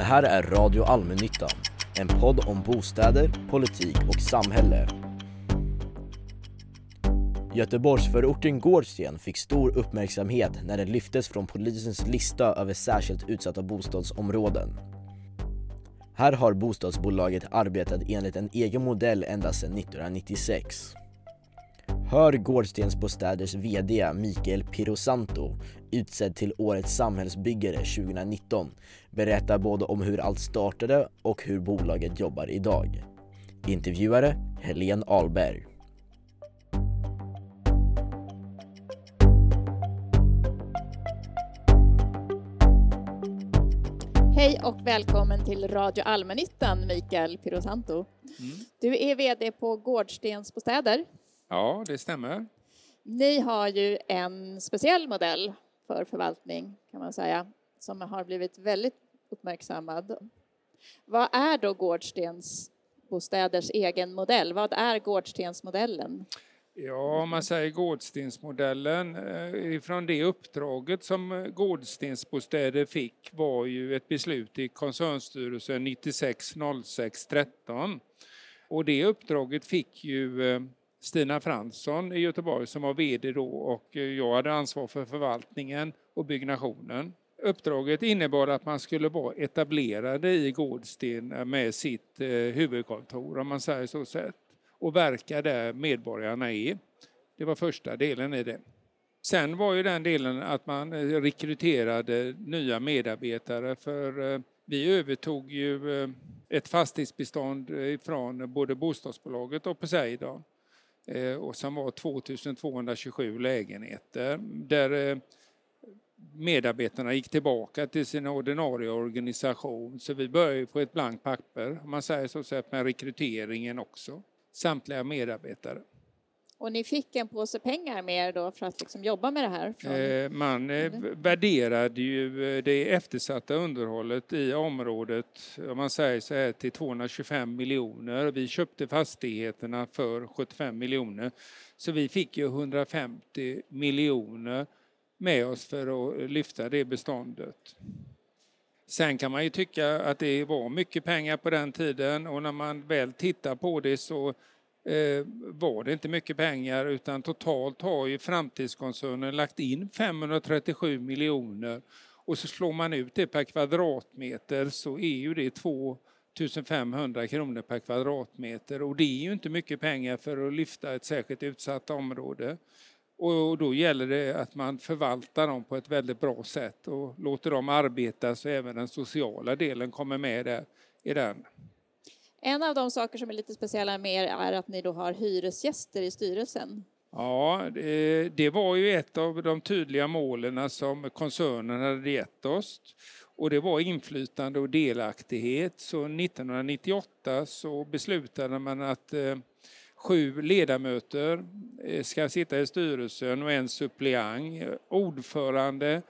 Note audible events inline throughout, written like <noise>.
Det här är Radio Allmännyttan, en podd om bostäder, politik och samhälle. Göteborgsförorten Gårdsten fick stor uppmärksamhet när den lyftes från polisens lista över särskilt utsatta bostadsområden. Här har bostadsbolaget arbetat enligt en egen modell ända sedan 1996. Hör Gårdstensbostäders VD Mikael Pirosanto, utsedd till Årets samhällsbyggare 2019, berätta både om hur allt startade och hur bolaget jobbar idag. Intervjuare Helene Ahlberg. Hej och välkommen till Radio Allmännyttan, Mikael Pirosanto. Mm. Du är VD på Gårdstensbostäder. Ja, det stämmer. Ni har ju en speciell modell för förvaltning, kan man säga, som har blivit väldigt uppmärksammad. Vad är då Gårdstensbostäders egen modell? Vad är Gårdstensmodellen? Ja, om man säger Gårdstensmodellen, eh, ifrån det uppdraget som Gårdstensbostäder fick var ju ett beslut i koncernstyrelsen 96 06 13. Och det uppdraget fick ju eh, Stina Fransson i Göteborg som var VD då och eh, jag hade ansvar för förvaltningen och byggnationen. Uppdraget innebar att man skulle vara etablerade i Gårdsten med sitt eh, huvudkontor om man säger så sett och verka där medborgarna är. Det var första delen i det. Sen var ju den delen att man eh, rekryterade nya medarbetare för vi övertog ju ett fastighetsbestånd från både bostadsbolaget och Poseidon Eh, och som var 2227 lägenheter där eh, medarbetarna gick tillbaka till sin ordinarie organisation. Så vi började på ett blankt papper, om man säger så, med rekryteringen också samtliga medarbetare. Och ni fick en påse pengar med er då för att liksom jobba med det här? Från... Eh, man eh, värderade ju eh, det eftersatta underhållet i området, om man säger så här, till 225 miljoner. Vi köpte fastigheterna för 75 miljoner. Så vi fick ju 150 miljoner med oss för att lyfta det beståndet. Sen kan man ju tycka att det var mycket pengar på den tiden och när man väl tittar på det så Eh, var det inte mycket pengar utan totalt har ju framtidskoncernen lagt in 537 miljoner och så slår man ut det per kvadratmeter så är ju det 2500 kronor per kvadratmeter och det är ju inte mycket pengar för att lyfta ett särskilt utsatt område. Och då gäller det att man förvaltar dem på ett väldigt bra sätt och låter dem arbeta så även den sociala delen kommer med där, i den. En av de saker som är lite speciella med er är att ni då har hyresgäster i styrelsen. Ja, det, var ju ett av de tydliga målen som koncernen hade gett oss. Och det var inflytande och delaktighet. Så 1998 så beslutade man att eh, Sju ledamöter eh, ska sitta i styrelsen och en suppleant. Eh, ordförande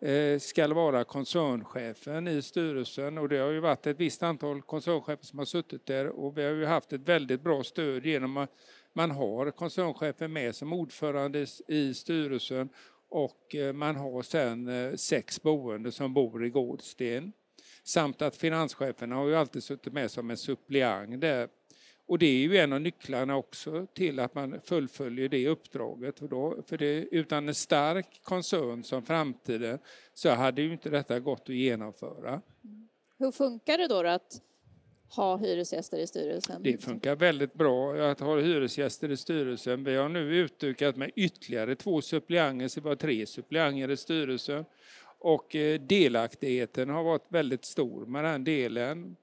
Eh, ska vara koncernchefen i styrelsen. Och det har ju varit ett visst antal koncernchefer som har suttit där. Och vi har ju haft ett väldigt bra stöd genom att man har koncernchefen med som ordförande i styrelsen. Och eh, man har sen eh, sex boende som bor i Gårdsten. Samt att finanscheferna har ju alltid suttit med som en suppleant där och det är ju en av nycklarna också till att man fullföljer det uppdraget. För, då, för det, utan en stark koncern som framtiden så hade ju inte detta gått att genomföra. Hur funkar det då att ha hyresgäster i styrelsen? Det funkar väldigt bra att ha hyresgäster i styrelsen. Vi har nu utökat med ytterligare två suppleanter, så vi har tre suppleanter i styrelsen. Och eh, delaktigheten har varit väldigt stor med den delen.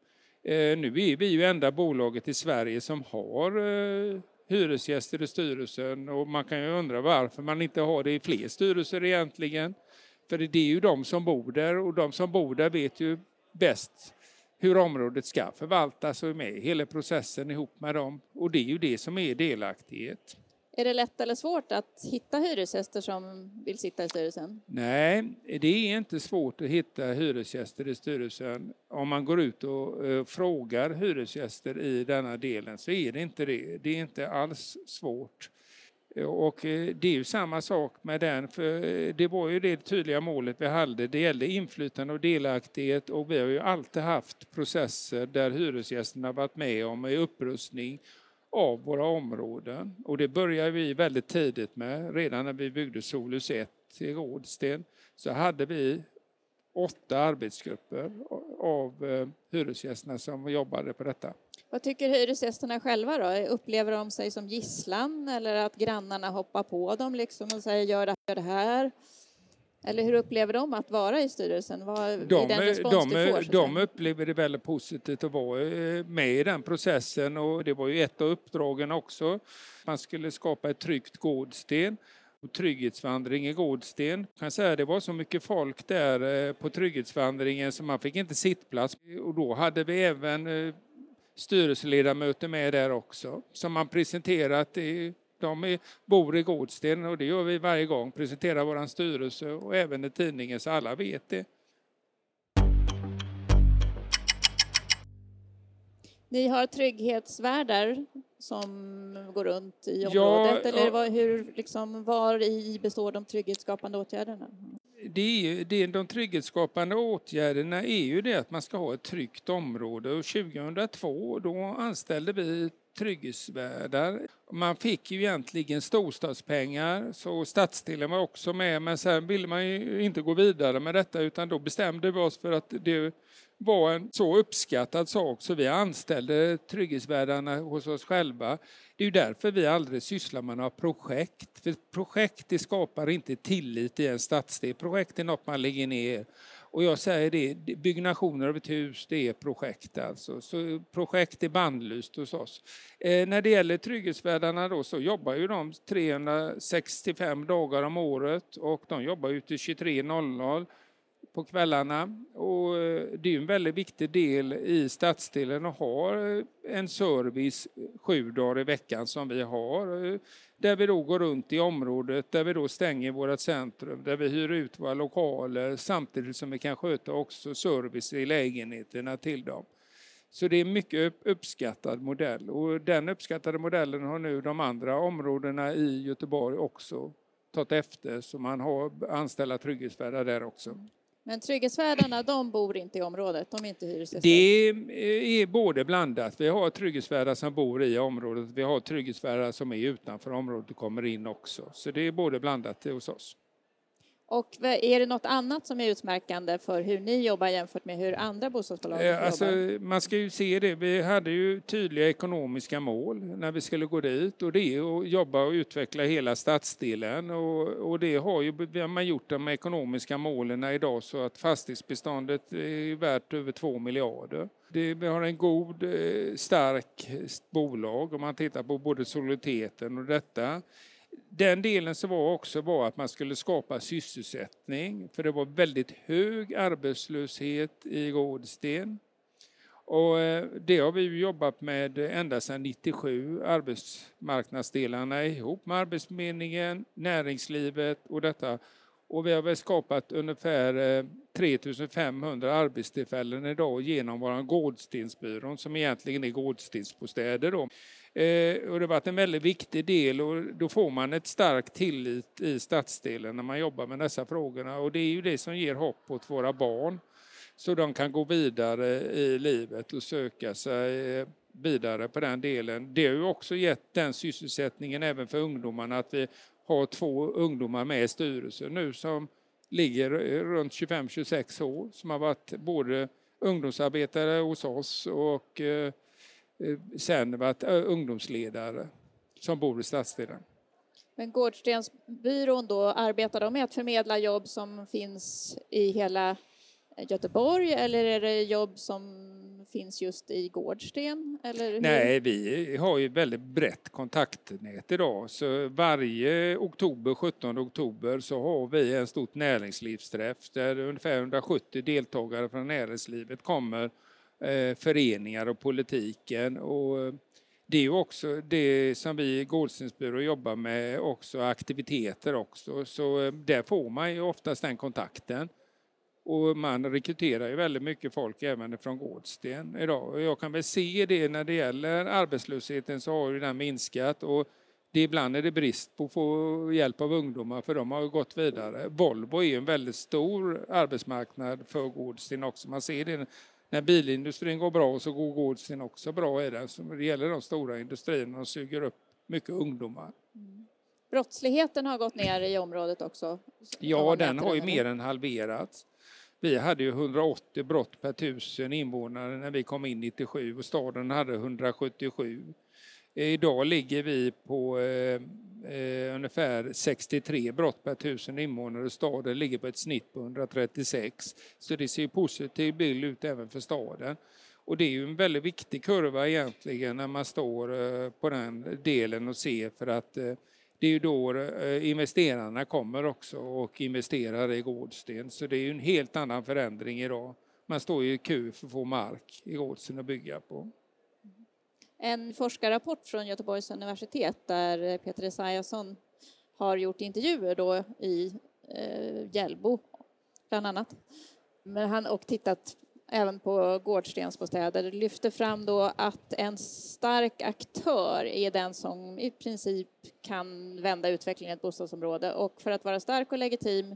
Eh, nu är vi ju enda bolaget i Sverige som har eh, hyresgäster i styrelsen och man kan ju undra varför man inte har det i fler styrelser egentligen. För det är ju de som bor där och de som bor där vet ju bäst hur området ska förvaltas och är med i hela processen ihop med dem. Och det är ju det som är delaktighet. Är det lätt eller svårt att hitta hyresgäster som vill sitta i styrelsen? Nej, det är inte svårt att hitta hyresgäster i styrelsen. Om man går ut och uh, frågar hyresgäster i denna delen så är det inte det. Det är inte alls svårt. Och eh, det är ju samma sak med den, för eh, det var ju det tydliga målet vi hade. Det gällde inflytande och delaktighet och vi har ju alltid haft processer där hyresgästerna varit med om i upprustning av våra områden. Och det började vi väldigt tidigt med. Redan när vi byggde Solhus 1 i Rådsten så hade vi åtta arbetsgrupper av eh, hyresgästerna som jobbade på detta. Vad tycker hyresgästerna själva då? Upplever de sig som gisslan eller att grannarna hoppar på dem liksom och säger gör det här? Eller hur upplever de att vara i styrelsen? Vad de, den respons de, får? De upplever det väldigt positivt att vara eh, med i den processen och det var ju ett av uppdragen också. Man skulle skapa ett tryggt gårdsten och trygghetsvandring i Gårdsten. Jag kan säga det var så mycket folk där eh, på trygghetsvandringen så man fick inte sittplats och då hade vi även eh, styrelseledamöter med där också som man presenterat. De är, bor i Gårdsten och det gör vi varje gång, presenterar vår styrelse och även i tidningen så alla vet det. Ni har trygghetsvärdar som går runt i området ja, eller var, hur, liksom, var i består de trygghetsskapande åtgärderna? Det är, det är, de trygghetsskapande åtgärderna är ju det att man ska ha ett tryggt område och 2002 då anställde vi trygghetsvärdar. Man fick ju egentligen storstadspengar så stadsdelen var också med men sen ville man ju inte gå vidare med detta utan då bestämde vi oss för att det var en så uppskattad sak så vi anställde trygghetsvärdarna hos oss själva. Det är ju därför vi aldrig sysslar med några projekt. För projekt det skapar inte tillit i en stadsdel. Projekt är något man lägger ner. Och jag säger det, byggnationer av ett hus det är projekt alltså. Så projekt är bandlyst hos oss. Eh, när det gäller trygghetsvärdarna då så jobbar ju de 365 dagar om året och de jobbar ju till 23.00 på kvällarna. Och eh, det är en väldigt viktig del i stadsdelen att ha eh, en service sju dagar i veckan som vi har. Eh, där vi då går runt i området, där vi då stänger vårt centrum, där vi hyr ut våra lokaler samtidigt som vi kan sköta också service i lägenheterna till dem. Så det är en mycket uppskattad modell och den uppskattade modellen har nu de andra områdena i Göteborg också tagit efter så man har anställda trygghetsvärdar där också. Men trygghetsvärdarna, de bor inte i området, de är inte hyresgäster? Det är både blandat. Vi har trygghetsvärdar som bor i området, vi har trygghetsvärdar som är utanför området och kommer in också. Så det är både blandat hos oss. Och är det något annat som är utmärkande för hur ni jobbar jämfört med hur andra bostadsbolag eh, alltså, jobbar? Man ska ju se det. Vi hade ju tydliga ekonomiska mål när vi skulle gå dit och det är att jobba och utveckla hela stadsdelen och, och det har ju man gjort de ekonomiska målen idag så att fastighetsbeståndet är värt över 2 miljarder. Det, vi har en god, eh, stark bolag om man tittar på både soliditeten och detta. Den delen som var också var att man skulle skapa sysselsättning för det var väldigt hög arbetslöshet i Rådsten. Och eh, det har vi jobbat med ända sedan 97, arbetsmarknadsdelarna ihop med Arbetsförmedlingen, näringslivet och detta. Och vi har väl skapat ungefär eh, 3500 arbetstillfällen idag genom vår Gårdstensbyrån som egentligen är Gårdstensbostäder. Då. Eh, och det har varit en väldigt viktig del och då får man ett starkt tillit i stadsdelen när man jobbar med dessa frågorna och det är ju det som ger hopp åt våra barn så de kan gå vidare i livet och söka sig eh, vidare på den delen. Det har ju också gett den sysselsättningen även för ungdomarna att vi har två ungdomar med i styrelsen nu som ligger eh, runt 25-26 år som har varit både ungdomsarbetare hos oss och Eh, sen varit eh, ungdomsledare som bor i stadsdelen. Men Gårdstensbyrån då, arbetar de med att förmedla jobb som finns i hela Göteborg eller är det jobb som finns just i Gårdsten? Eller Nej, vi har ju väldigt brett kontaktnät idag. Så varje oktober, 17 oktober, så har vi en stort näringslivsträff där ungefär 170 deltagare från näringslivet kommer Eh, Eh, föreningar och politiken. Och eh, det är ju också det som vi i Gårdstensbyrå jobbar med, också aktiviteter också. Så eh, där får man ju oftast den kontakten. Och man rekryterar ju väldigt mycket folk även från Gårdsten idag. Och jag kan väl se det när det gäller arbetslösheten så har ju den minskat och det ibland är det brist på att få hjälp av ungdomar för de har gått vidare. Volvo är en väldigt stor arbetsmarknad för Gårdsten också. Man ser det när bilindustrin går bra så går Gårdsten också bra i det. Så det gäller de stora industrierna och suger upp mycket ungdomar. Mm. Brottsligheten har gått ner i området också? Ja, den har ju mer än halverats. Vi hade ju 180 brott per tusen invånare när vi kom in 97 och staden hade 177. Idag ligger vi på eh, eh ungefär 63 brott per tusen invånare. Staden ligger på ett snitt på 136. Så det ser ju positiv bild ut även för staden. Och det är ju en väldigt viktig kurva egentligen när man står eh, på den delen och ser för att eh, det är ju då eh, investerarna kommer också och investerar i Gårdsten. Så det är ju en helt annan förändring idag. Man står ju i kö för att få mark i Gårdsten att bygga på. En forskarrapport från Göteborgs universitet där Peter Esaiasson har gjort intervjuer då i eh, Hjällbo bland annat. Men han och tittat även på gårdstensbostäder lyfter fram då att en stark aktör är den som i princip kan vända utvecklingen i ett bostadsområde och för att vara stark och legitim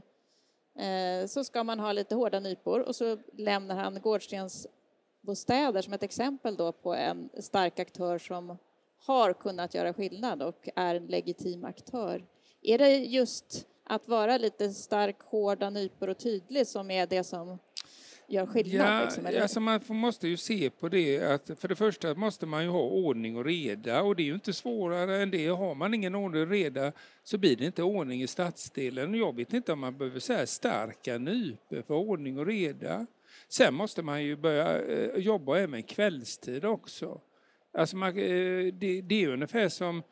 eh, så ska man ha lite hårda nypor och så lämnar han Gårdstens gårdstensbostäder som ett exempel då på en stark aktör som har kunnat göra skillnad och är en legitim aktör. Är det just att vara lite stark, hårda nypor och tydlig som är det som gör skillnad? Ja, liksom, alltså man måste ju se på det att för det första måste man ju ha ordning och reda och det är ju inte svårare än det. Har man ingen ordning och reda så blir det inte ordning i stadsdelen. Jag vet inte om man behöver säga starka nypor för ordning och reda. Sen måste man ju börja eh, jobba även kvällstid också. Alltså man, eh, det, det är ungefär som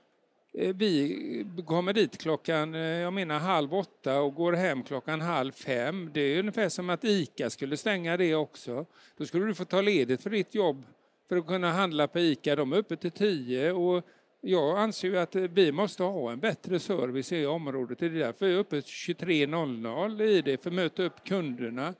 Eh, vi kommer dit klockan, eh, jag menar halv åtta och går hem klockan halv fem. Det är ungefär som att ICA skulle stänga det också. Då skulle du få ta ledigt för ditt jobb för att kunna handla på ICA. De är uppe till tio och jag anser ju att vi måste ha en bättre service i området. Det är därför vi är uppe 23.00 i det, för att möta upp kunderna.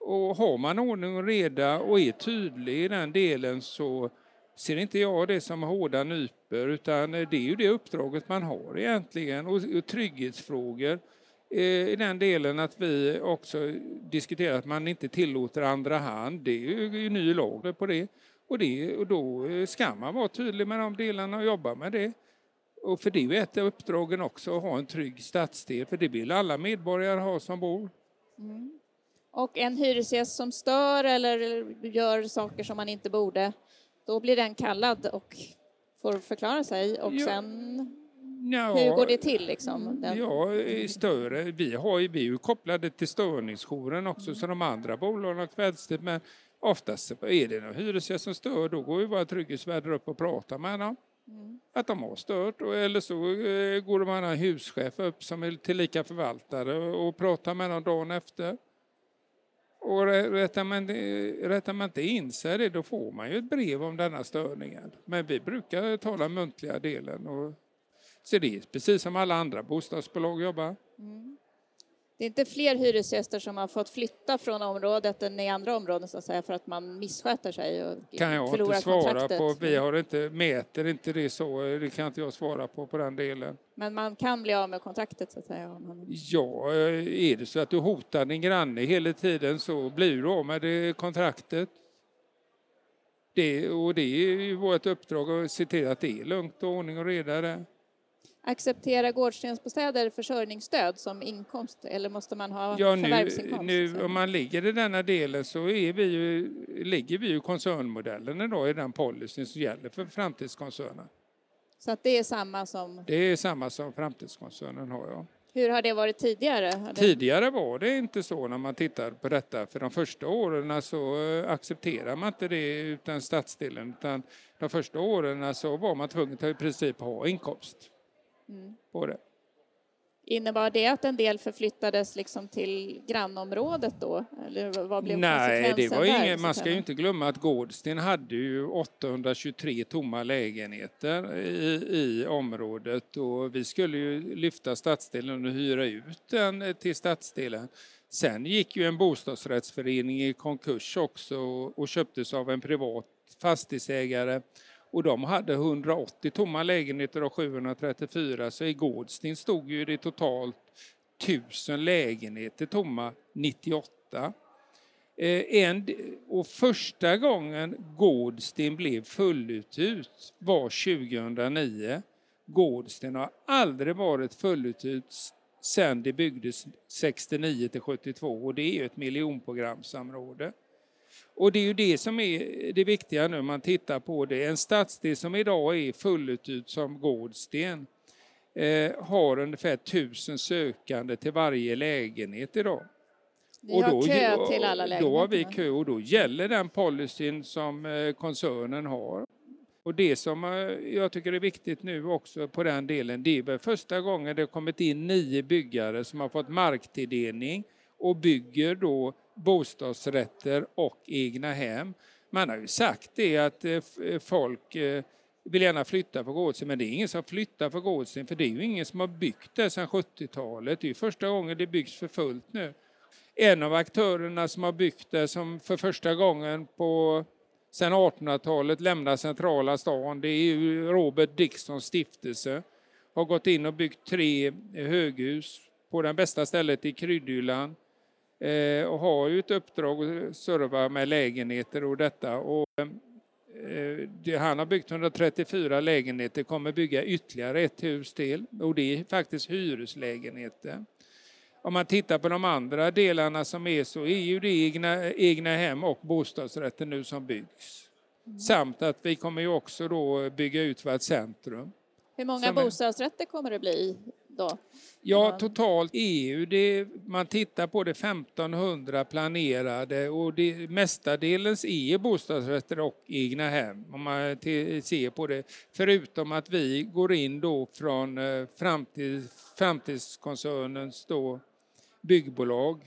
Och har man ordning och reda och är tydlig i den delen så ser inte jag det som hårda nyper utan det är ju det uppdraget man har egentligen och, och trygghetsfrågor eh, i den delen att vi också diskuterar att man inte tillåter andra hand. Det är ju ny lag på det. Och, det, och då eh, ska man vara tydlig med de delarna och jobba med det. Och för det är ju ett av uppdragen också, att ha en trygg stadsdel, för det vill alla medborgare ha som bor. Mm. Och en hyresgäst som stör eller gör saker som man inte borde, då blir den kallad och får förklara sig och sen Ja, Hur går det till? Liksom, den... Ja, större. Vi, har, vi är ju kopplade till störningsjouren också mm. som de andra bolagen har kvällstid. Men oftast är det någon hyresgäst som stör då går ju våra trygghetsvärdar upp och pratar med dem. Mm. Att de har stört. Eller så eh, går de en huschef upp som är tillika förvaltare och pratar med dem dagen efter. Och rättar man, rättar man inte in sig det, då får man ju ett brev om denna störningen. Men vi brukar tala muntliga delen. Och, så det är precis som alla andra bostadsbolag jobbar. Mm. Det är inte fler hyresgäster som har fått flytta från området än i andra områden så att säga för att man missköter sig och kan jag inte svara på. Vi har inte, mäter inte det så. Det kan inte jag svara på på den delen. Men man kan bli av med kontraktet så att säga? Man... Ja, är det så att du hotar din granne hela tiden så blir du av med det kontraktet. Det, och det är ju vårt uppdrag att se till att det är lugnt och ordning och reda där. Acceptera gårdstensbostäder försörjningsstöd som inkomst eller måste man ha ja, nu? Nu, om man ligger i denna delen så är vi ju, ligger vi ju koncernmodellen idag i den policyn som gäller för framtidskoncernen. Så att det är samma som? Det är samma som framtidskoncernen har, ja. Hur har det varit tidigare? Tidigare var det inte så när man tittar på detta. För de första åren så eh, accepterar man inte det utan stadsdelen. Utan de första åren så var man tvungen att i princip ha inkomst mm. på det. Innebar det att en del förflyttades liksom till grannområdet då? Eller vad blev Nej, det var ingen, man ska ju inte glömma att Gårdsten hade ju 823 tomma lägenheter i, i området och vi skulle ju lyfta stadsdelen och hyra ut den till stadsdelen. Sen gick ju en bostadsrättsförening i konkurs också och köptes av en privat fastighetsägare och de hade 180 tomma lägenheter av 734 så i Gårdsten stod ju det totalt 1000 lägenheter tomma 98. Eh, en, och första gången Gårdsten blev fulluthyrt var 2009. Gårdsten har aldrig varit fulluthyrt sedan det byggdes 69 till 72 och det är ju ett miljonprogramsområde. Och det är ju det som är det viktiga nu man tittar på det. En stadsdel som idag är fulluthyrt som Gårdsten eh, har ungefär tusen sökande till varje lägenhet idag. Ni och har kö till alla lägenheter? Då har vi kö och då gäller den policyn som eh, koncernen har. Och det som eh, jag tycker är viktigt nu också på den delen, det är första gången det har kommit in nio byggare som har fått marktilldelning och bygger då bostadsrätter och egna hem. Man har ju sagt det att eh, eh, folk eh, vill gärna flytta på Gårdsten, men det är ingen som flyttar på Gårdsten för det är ju ingen som har byggt det sedan 70-talet. Det är ju första gången det byggs för fullt nu. En av aktörerna som har byggt det som för första gången på sedan 1800-talet lämnar centrala stan, det är ju Robert Dicksons stiftelse. Har gått in och byggt tre höghus på det bästa stället i Kryddhyllan eh, och har ju ett uppdrag att serva med lägenheter och detta. Och, eh, han har byggt 134 lägenheter, kommer bygga ytterligare ett hus till och det är faktiskt hyreslägenheter. Om man tittar på de andra delarna som är så är ju det egna, egna hem och bostadsrätter nu som byggs. Mm. Samt att vi kommer ju också då bygga ut vårt centrum. Hur många bostadsrätter kommer det bli då? Ja, totalt EU, det, man tittar på det 1500 planerade och det mestadels är bostadsrätter och egna hem om man ser på det. Förutom att vi går in då från eh, framtid, framtidskoncernens då byggbolag,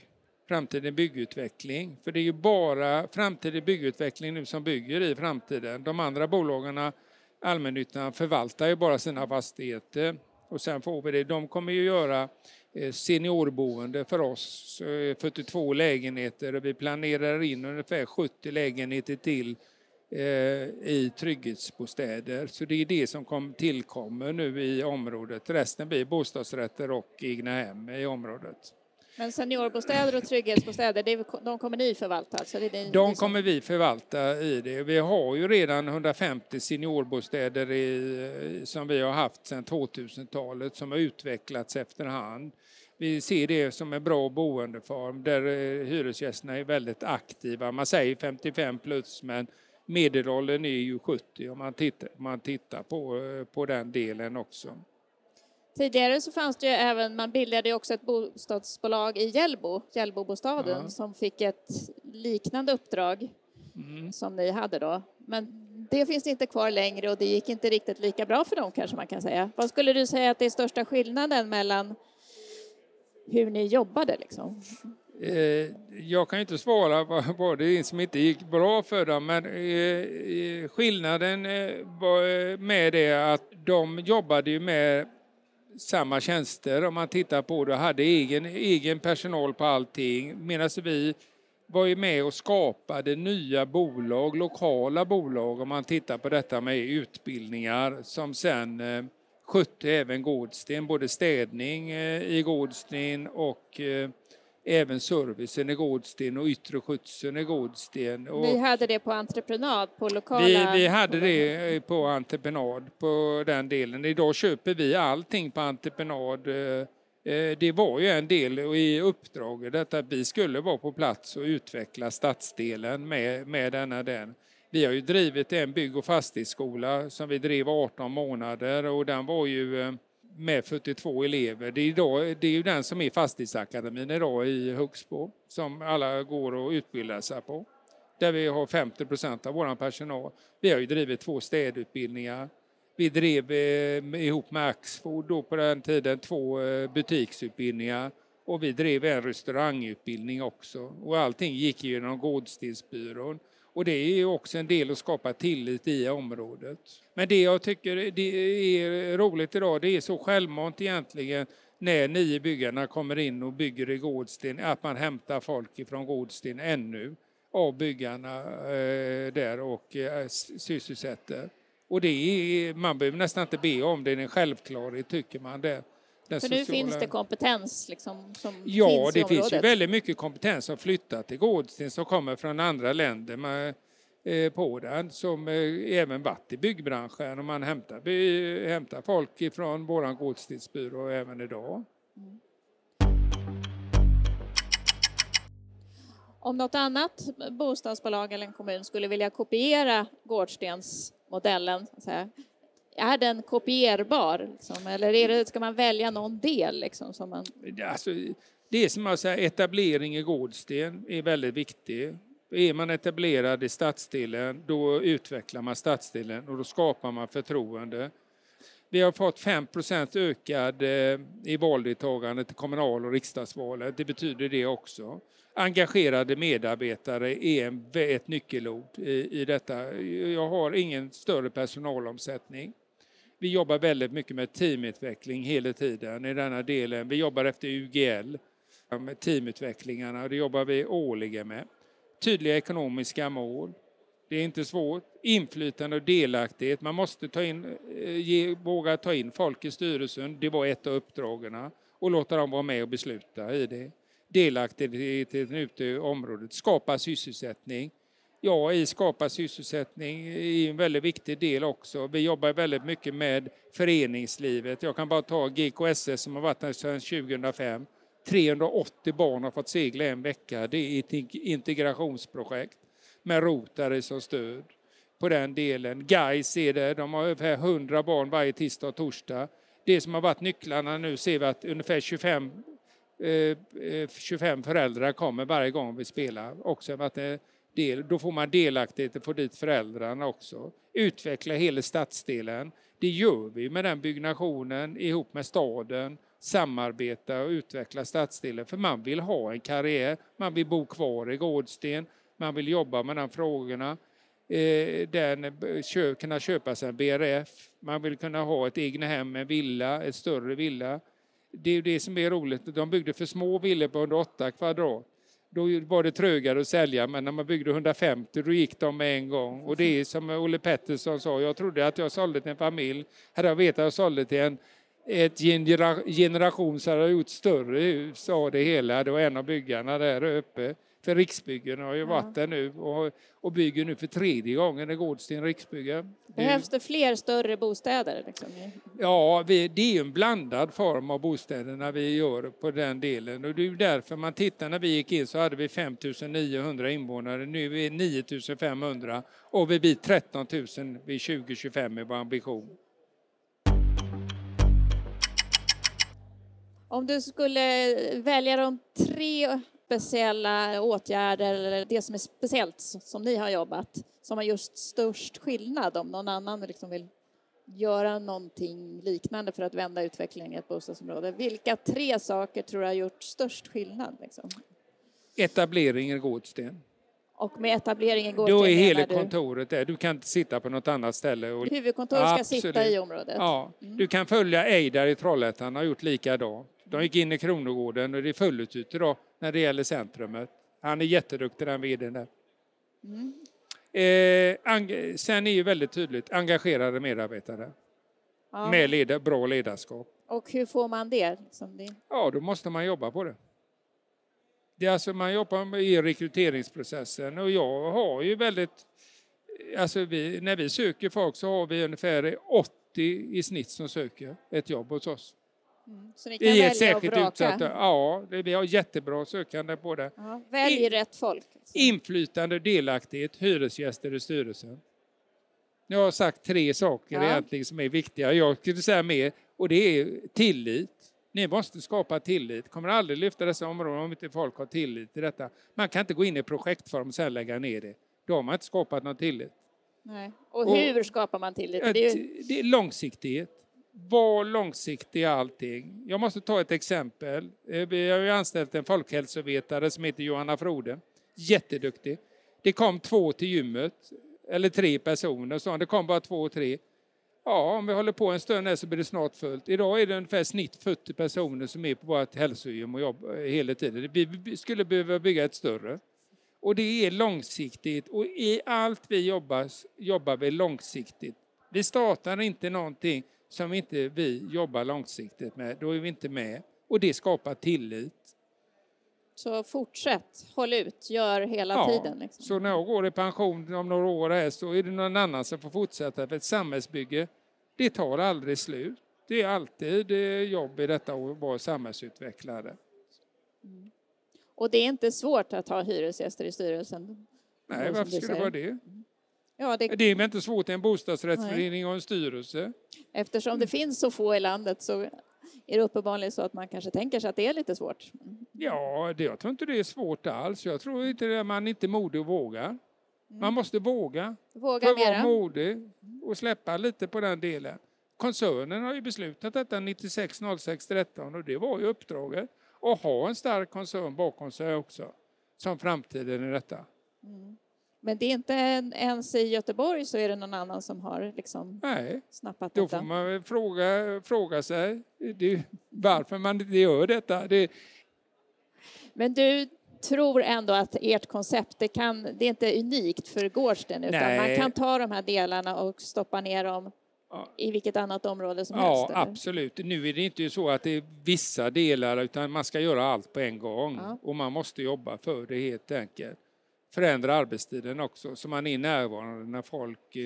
framtiden byggutveckling. För det är ju bara framtiden byggutveckling nu som bygger i framtiden. De andra bolagen, allmännyttan, förvaltar ju bara sina fastigheter. Och sen får vi det. De kommer ju göra eh, seniorboende för oss, eh, 42 lägenheter. Vi planerar in ungefär 70 lägenheter till eh, i trygghetsbostäder. Så det är det som kom, tillkommer nu i området. Resten blir bostadsrätter och egna hem i området. Men seniorbostäder och trygghetsbostäder, det, de kommer ni förvalta? Alltså det det, de kommer vi förvalta i det. Vi har ju redan 150 seniorbostäder i, som vi har haft sedan 2000-talet som har utvecklats efterhand. Vi ser det som en bra boendeform där eh, hyresgästerna är väldigt aktiva. Man säger 55 plus men medelåldern är ju 70 om man tittar, man tittar på, eh, på den delen också. Tidigare så fanns det ju även, man bildade ju också ett bostadsbolag i Hjällbo, Hjällbobostaden, ja. som fick ett liknande uppdrag mm. som ni hade då. Men det finns inte kvar längre och det gick inte riktigt lika bra för dem kanske man kan säga. Vad skulle du säga att det är största skillnaden mellan hur ni jobbade liksom? Eh, jag kan inte svara vad det är som inte gick bra för dem, men eh, skillnaden eh, var med det att de jobbade ju med samma tjänster. Om man tittar på det, hade egen, egen personal på allting. Medan vi var ju med och skapade nya bolag, lokala bolag. Om man tittar på detta med utbildningar som sen eh, skötte även Gårdsten, både städning eh, i Gårdsten och eh, även servicen i Gårdsten och yttre skötseln i Gårdsten. Ni hade det på entreprenad på lokala? Vi, vi hade det på entreprenad på den delen. Idag köper vi allting på entreprenad. Eh, eh, det var ju en del i uppdraget att vi skulle vara på plats och utveckla stadsdelen med, med denna den. Vi har ju drivit en bygg och fastighetsskola som vi drev 18 månader och den var ju eh, med 42 elever. Det är, idag, det är ju den som är Fastighetsakademin idag i Högsbo som alla går och utbildar sig på. Där vi har 50 procent av vår personal. Vi har ju drivit två städutbildningar. Vi drev eh, ihop med Axfood då på den tiden två eh, butiksutbildningar och vi drev en restaurangutbildning också. Och allting gick genom Gårdstensbyrån. Och det är också en del att skapa tillit i området. Men det jag tycker det är roligt idag, det är så självmant egentligen när nio byggarna kommer in och bygger i Gårdsten, att man hämtar folk ifrån Gårdsten ännu av byggarna eh, där och eh, sysselsätter. Och det är, man behöver nästan inte be om det, det är en självklarhet tycker man. Det, den För nu finns det kompetens liksom, som ja, finns det finns ju väldigt mycket kompetens som flyttat till Gårdsten som kommer från andra länder med, eh, på den som eh, även varit i byggbranschen och man hämtar, be, hämtar folk ifrån våran Gårdstensbyrå även idag. Mm. Om något annat bostadsbolag eller en kommun skulle vilja kopiera Gårdstensmodellen, är den kopierbar? Liksom? Eller är det, ska man välja någon del? Liksom, som man... alltså, det är som att säga, etablering i Gårdsten är väldigt viktig. Är man etablerad i stadsdelen, då utvecklar man stadsdelen och då skapar man förtroende. Vi har fått 5% ökad eh, i valdeltagande till kommunal och riksdagsvalet. Det betyder det också engagerade medarbetare är ett nyckelord i detta. Jag har ingen större personalomsättning. Vi jobbar väldigt mycket med teamutveckling hela tiden i denna delen. Vi jobbar efter UGL eh, med teamutvecklingarna och det jobbar vi årligen med. Tydliga ekonomiska mål. Det är inte svårt. Inflytande och delaktighet. Man måste ta in, eh, ge, våga ta in folk i styrelsen. Det var ett av uppdragen. Och låta dem vara med och besluta i det delaktigheten ute i området, skapa sysselsättning. Ja, i skapa sysselsättning är en väldigt viktig del också. Vi jobbar väldigt mycket med föreningslivet. Jag kan bara ta GKSS som har varit här sedan 2005. 380 barn har fått segla en vecka. Det är ett integrationsprojekt med Rotary som stöd på den delen. Gais är det, de har ungefär 100 barn varje tisdag och torsdag. Det som har varit nycklarna nu ser vi att ungefär 25 eh, eh 25 föräldrar kommer varje gång vi spelar. Också att det eh, del, då får man delaktighet och får dit föräldrarna också. Utveckla hela stadsdelen. Det gör vi med den byggnationen ihop med staden. Samarbeta och utveckla stadsdelen för man vill ha en karriär. Man vill bo kvar i Gårdsten. Man vill jobba med de frågorna. Eh, den, kunna köpa sig en BRF. Man vill kunna ha ett egnahem, en villa, ett större villa det är det som är roligt. De byggde för små villor på 108 kvadrat. Då var det trögare att sälja, men när man byggde 150 då gick de med en gång. Och det är som Olle Pettersson sa, jag trodde att jag sålde till en familj. Hade jag vetat att jag sålde till en ett generation så hade jag gjort större hus, av det hela. Det var en av byggarna där uppe. För Riksbyggen har ju ja. varit där nu och, och bygger nu för tredje gången i Gårdsten Riksbygge. Behövs det fler större bostäder? Liksom? Ja, vi, det är en blandad form av bostäder när vi gör på den delen och det är därför man tittar när vi gick in så hade vi 5 900 invånare, nu är vi 9 500 och vi blir 13 000 vid 2025 med vår ambition. Om du skulle välja de tre speciella åtgärder eller det som är speciellt som ni har jobbat som har just störst skillnad om någon annan liksom vill göra någonting liknande för att vända utvecklingen i ett bostadsområde. Vilka tre saker tror du har gjort störst skillnad? Liksom? Etablering i Gårdsten. Och med etablering i Gårdsten Då är hela kontoret där. Du kan inte sitta på något annat ställe. Och... Huvudkontoret ska Absolut. sitta i området? Ja. Mm. Du kan följa Eidar i Trollhättan, har gjort likadant. De gick in i Kronogården och det är fullt ute då när det gäller centrumet. Han är jätteduktig den vdn där. Mm. Eh, sen är ju väldigt tydligt engagerade medarbetare. Ja. Med leda, bra ledarskap. Och hur får man det? Som det? Ja, då måste man jobba på det. det är alltså man jobbar i rekryteringsprocessen och jag har ju väldigt... Alltså vi, när vi söker folk så har vi ungefär 80 i snitt som söker ett jobb hos oss. Mm. Så ni kan I ett särskilt utsatt, ja, vi har jättebra sökande på det. Ja, välj rätt folk. Alltså. Inflytande, delaktighet, hyresgäster i styrelsen. Jag har sagt tre saker ja. egentligen som är viktiga. Jag skulle säga mer, och det är tillit. Ni måste skapa tillit. Kommer aldrig lyfta dessa områden om inte folk har tillit till detta. Man kan inte gå in i projektform och sen lägga ner det. Då har man inte skapat någon tillit. Nej. Och, och hur skapar man tillit? Det är, ju... det är långsiktighet. Var långsiktig i allting. Jag måste ta ett exempel. Eh, vi har ju anställt en folkhälsovetare som heter Johanna Frode. Jätteduktig. Det kom två till gymmet, eller tre personer. Så det kom bara två, tre. Ja, om vi håller på en stund här så blir det snart fullt. Idag är det ungefär snitt 40 personer som är på vårt hälsogym och jobbar eh, hela tiden. Vi skulle behöva bygga ett större. Och det är långsiktigt och i allt vi jobbar, jobbar vi långsiktigt Vi startar inte någonting som inte vi jobbar långsiktigt med, då är vi inte med. Och det skapar tillit. Så fortsätt, håll ut, gör hela Ja, tiden. Liksom. Så när jag går i pension om några år här så är det någon annan som får fortsätta för ett samhällsbygge, det tar aldrig slut. Det är alltid eh, jobb i detta att vara samhällsutvecklare. Och det är inte svårt att ha hyresgäster i styrelsen. Nej, varför skulle det vara det? Ja, det, Det är väl inte svårt i en bostadsrättsförening och en styrelse? eftersom det finns så få i landet så är det uppenbarligen så att man kanske tänker sig att det är lite svårt. Ja, det, jag tror inte det är svårt alls. Jag tror inte det, man inte är modig och vågar. Man måste våga. Våga För att vara mera. modig och släppa lite på den delen. Koncernen har ju beslutat detta 96 06 13 och det var ju uppdraget. att ha en stark koncern bakom sig också. Som framtiden i detta. Men det är inte en- ens i Göteborg så är det någon annan som har liksom Nej, snappat då detta. får man fråga, fråga sig det, varför man inte gör detta. Det, Men du tror ändå att ert koncept, det, kan, det är inte unikt för Gårdsten utan Nej. man kan ta de här delarna och stoppa ner dem Ja. i vilket annat område som Ja, helst? eller? absolut. Nu är det inte så att det är vissa delar utan man ska göra allt på en gång. Ja. Och man måste jobba för det helt enkelt. Förändra arbetstiden också så man är närvarande när folk eh,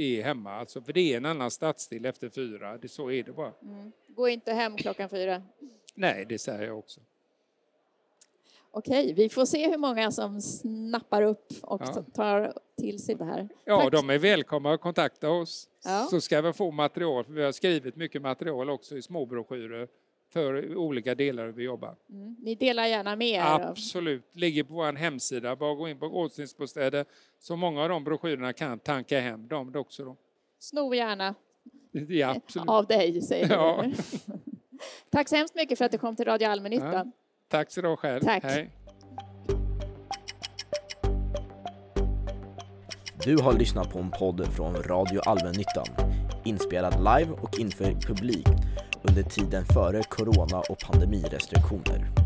är hemma. Alltså, för det är en annan stadsdel efter fyra, det, så är det bara. Mm. Gå inte hem klockan fyra. Nej, det säger jag också. Okej, vi får se hur många som snappar upp och Ja. tar till sig det här. Ja, Tack. de är välkomna att kontakta oss. Ja. Så ska vi få material, för vi har skrivit mycket material också i småbroschyrer för olika delar hur vi jobbar. Mm. Ni delar gärna med er. Absolut, ligger på vår hemsida. Bara gå in på Gårdstensbostäder så många av de broschyrerna kan tanka hem dem också. Då. Sno gärna <laughs> Ja, absolut. av dig, säger Ja. du. <laughs> Tack så hemskt mycket för att du kom till Radio Allmännyttan. Tack så du själv. Tack. Hej. Du har lyssnat på en podd från Radio Allmännyttan, inspelad live och inför publik under tiden före corona och pandemirestriktioner.